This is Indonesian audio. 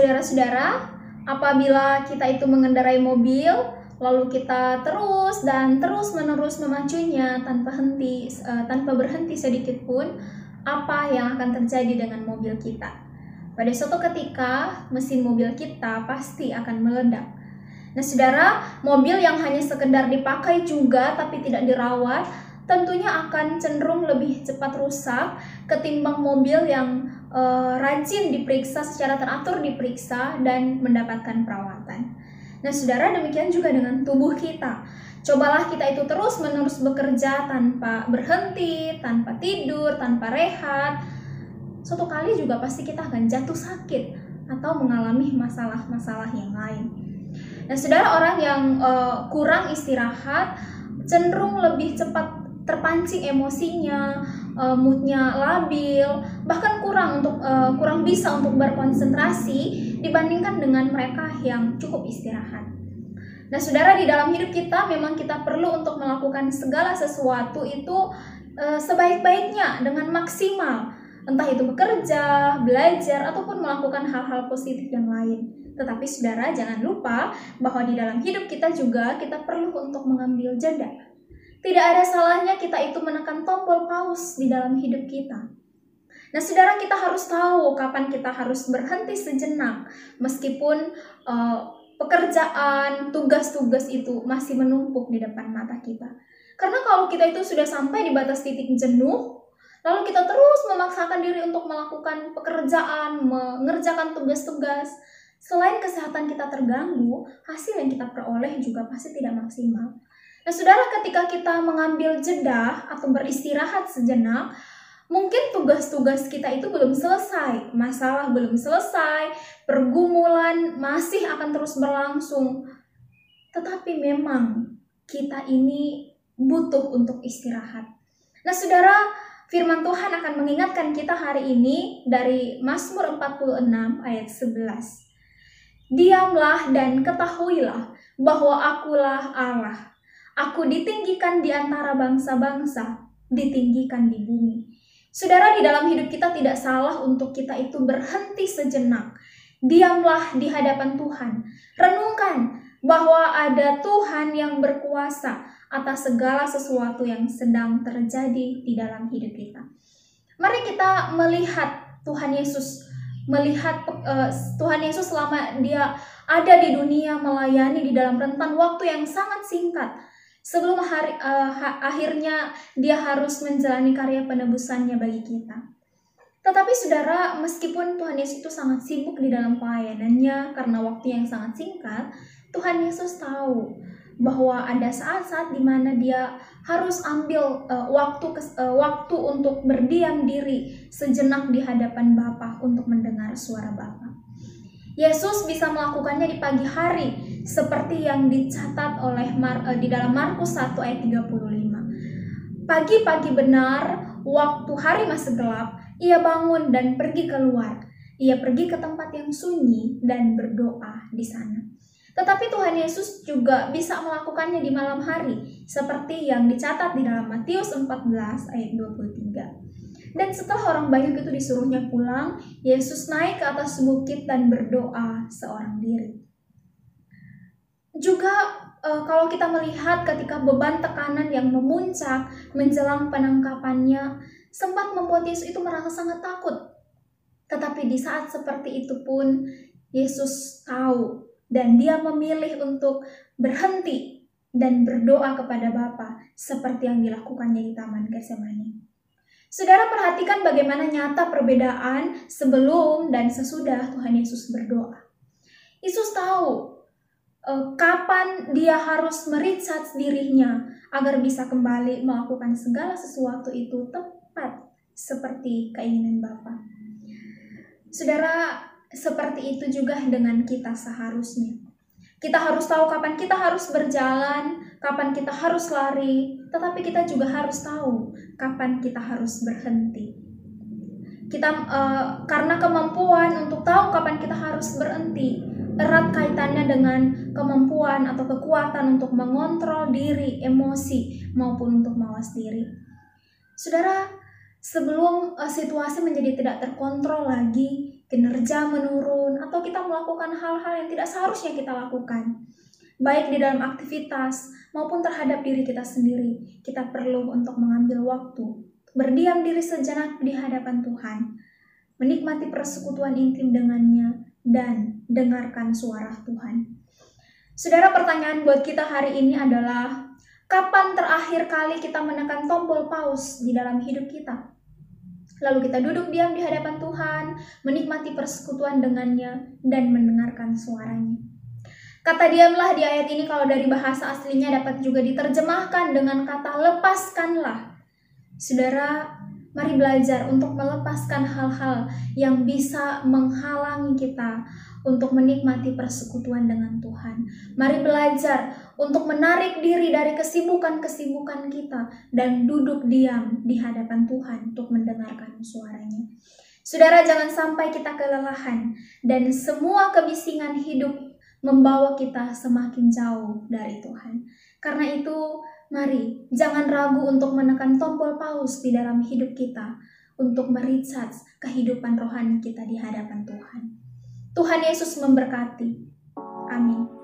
saudara-saudara, apabila kita itu mengendarai mobil, lalu kita terus dan terus-menerus memacunya tanpa henti, uh, tanpa berhenti sedikit pun, apa yang akan terjadi dengan mobil kita? Pada suatu ketika, mesin mobil kita pasti akan meledak. Nah, saudara, mobil yang hanya sekedar dipakai juga tapi tidak dirawat, tentunya akan cenderung lebih cepat rusak ketimbang mobil yang uh, rajin diperiksa secara teratur diperiksa dan mendapatkan perawatan. Nah, saudara demikian juga dengan tubuh kita. Cobalah kita itu terus-menerus bekerja tanpa berhenti, tanpa tidur, tanpa rehat. Suatu kali juga pasti kita akan jatuh sakit atau mengalami masalah-masalah yang lain. Nah, saudara orang yang uh, kurang istirahat cenderung lebih cepat terpancing emosinya, uh, moodnya labil, bahkan kurang untuk uh, kurang bisa untuk berkonsentrasi dibandingkan dengan mereka yang cukup istirahat. Nah, saudara di dalam hidup kita memang kita perlu untuk melakukan segala sesuatu itu uh, sebaik-baiknya dengan maksimal, entah itu bekerja, belajar ataupun melakukan hal-hal positif yang lain. Tetapi saudara jangan lupa bahwa di dalam hidup kita juga kita perlu untuk mengambil jeda tidak ada salahnya kita itu menekan tombol pause di dalam hidup kita. Nah, saudara kita harus tahu kapan kita harus berhenti sejenak, meskipun uh, pekerjaan, tugas-tugas itu masih menumpuk di depan mata kita. Karena kalau kita itu sudah sampai di batas titik jenuh, lalu kita terus memaksakan diri untuk melakukan pekerjaan, mengerjakan tugas-tugas, selain kesehatan kita terganggu, hasil yang kita peroleh juga pasti tidak maksimal. Nah, saudara, ketika kita mengambil jeda atau beristirahat sejenak, mungkin tugas-tugas kita itu belum selesai, masalah belum selesai, pergumulan masih akan terus berlangsung. Tetapi memang kita ini butuh untuk istirahat. Nah, saudara, firman Tuhan akan mengingatkan kita hari ini dari Mazmur 46 ayat 11. Diamlah dan ketahuilah bahwa akulah Allah Aku ditinggikan di antara bangsa-bangsa, ditinggikan di bumi. Saudara, di dalam hidup kita tidak salah untuk kita itu berhenti sejenak. Diamlah di hadapan Tuhan. Renungkan bahwa ada Tuhan yang berkuasa atas segala sesuatu yang sedang terjadi di dalam hidup kita. Mari kita melihat Tuhan Yesus, melihat uh, Tuhan Yesus selama dia ada di dunia melayani di dalam rentan waktu yang sangat singkat sebelum hari, uh, akhirnya dia harus menjalani karya penebusannya bagi kita. Tetapi saudara, meskipun Tuhan Yesus itu sangat sibuk di dalam pelayanannya karena waktu yang sangat singkat, Tuhan Yesus tahu bahwa ada saat-saat di mana dia harus ambil uh, waktu uh, waktu untuk berdiam diri sejenak di hadapan Bapa untuk mendengar suara Bapa. Yesus bisa melakukannya di pagi hari seperti yang dicatat oleh Mar, uh, di dalam Markus 1 ayat 35. Pagi-pagi benar, waktu hari masih gelap, ia bangun dan pergi keluar. Ia pergi ke tempat yang sunyi dan berdoa di sana. Tetapi Tuhan Yesus juga bisa melakukannya di malam hari, seperti yang dicatat di dalam Matius 14 ayat 23. Dan setelah orang banyak itu disuruhnya pulang, Yesus naik ke atas bukit dan berdoa seorang diri. Juga e, kalau kita melihat ketika beban tekanan yang memuncak menjelang penangkapannya, sempat membuat Yesus itu merasa sangat takut. Tetapi di saat seperti itu pun Yesus tahu dan dia memilih untuk berhenti dan berdoa kepada Bapa seperti yang dilakukannya di Taman Getsemani. Saudara perhatikan bagaimana nyata perbedaan sebelum dan sesudah Tuhan Yesus berdoa. Yesus tahu eh, kapan dia harus mericat dirinya agar bisa kembali melakukan segala sesuatu itu tepat seperti keinginan Bapa. Saudara, seperti itu juga dengan kita seharusnya. Kita harus tahu kapan kita harus berjalan, kapan kita harus lari, tetapi kita juga harus tahu kapan kita harus berhenti. Kita uh, karena kemampuan untuk tahu kapan kita harus berhenti erat kaitannya dengan kemampuan atau kekuatan untuk mengontrol diri, emosi maupun untuk mawas diri. Saudara, sebelum uh, situasi menjadi tidak terkontrol lagi, kinerja menurun, atau kita melakukan hal-hal yang tidak seharusnya kita lakukan. Baik di dalam aktivitas maupun terhadap diri kita sendiri, kita perlu untuk mengambil waktu, berdiam diri sejenak di hadapan Tuhan, menikmati persekutuan intim dengannya, dan dengarkan suara Tuhan. Saudara, pertanyaan buat kita hari ini adalah, kapan terakhir kali kita menekan tombol pause di dalam hidup kita? Lalu kita duduk diam di hadapan Tuhan, menikmati persekutuan dengannya, dan mendengarkan suaranya. Kata diamlah di ayat ini kalau dari bahasa aslinya dapat juga diterjemahkan dengan kata lepaskanlah. Saudara, mari belajar untuk melepaskan hal-hal yang bisa menghalangi kita untuk menikmati persekutuan dengan Tuhan. Mari belajar untuk menarik diri dari kesibukan-kesibukan kita dan duduk diam di hadapan Tuhan untuk mendengarkan suaranya. Saudara, jangan sampai kita kelelahan dan semua kebisingan hidup membawa kita semakin jauh dari Tuhan. Karena itu, mari jangan ragu untuk menekan tombol pause di dalam hidup kita untuk merecharge kehidupan rohani kita di hadapan Tuhan. Tuhan Yesus memberkati. Amin.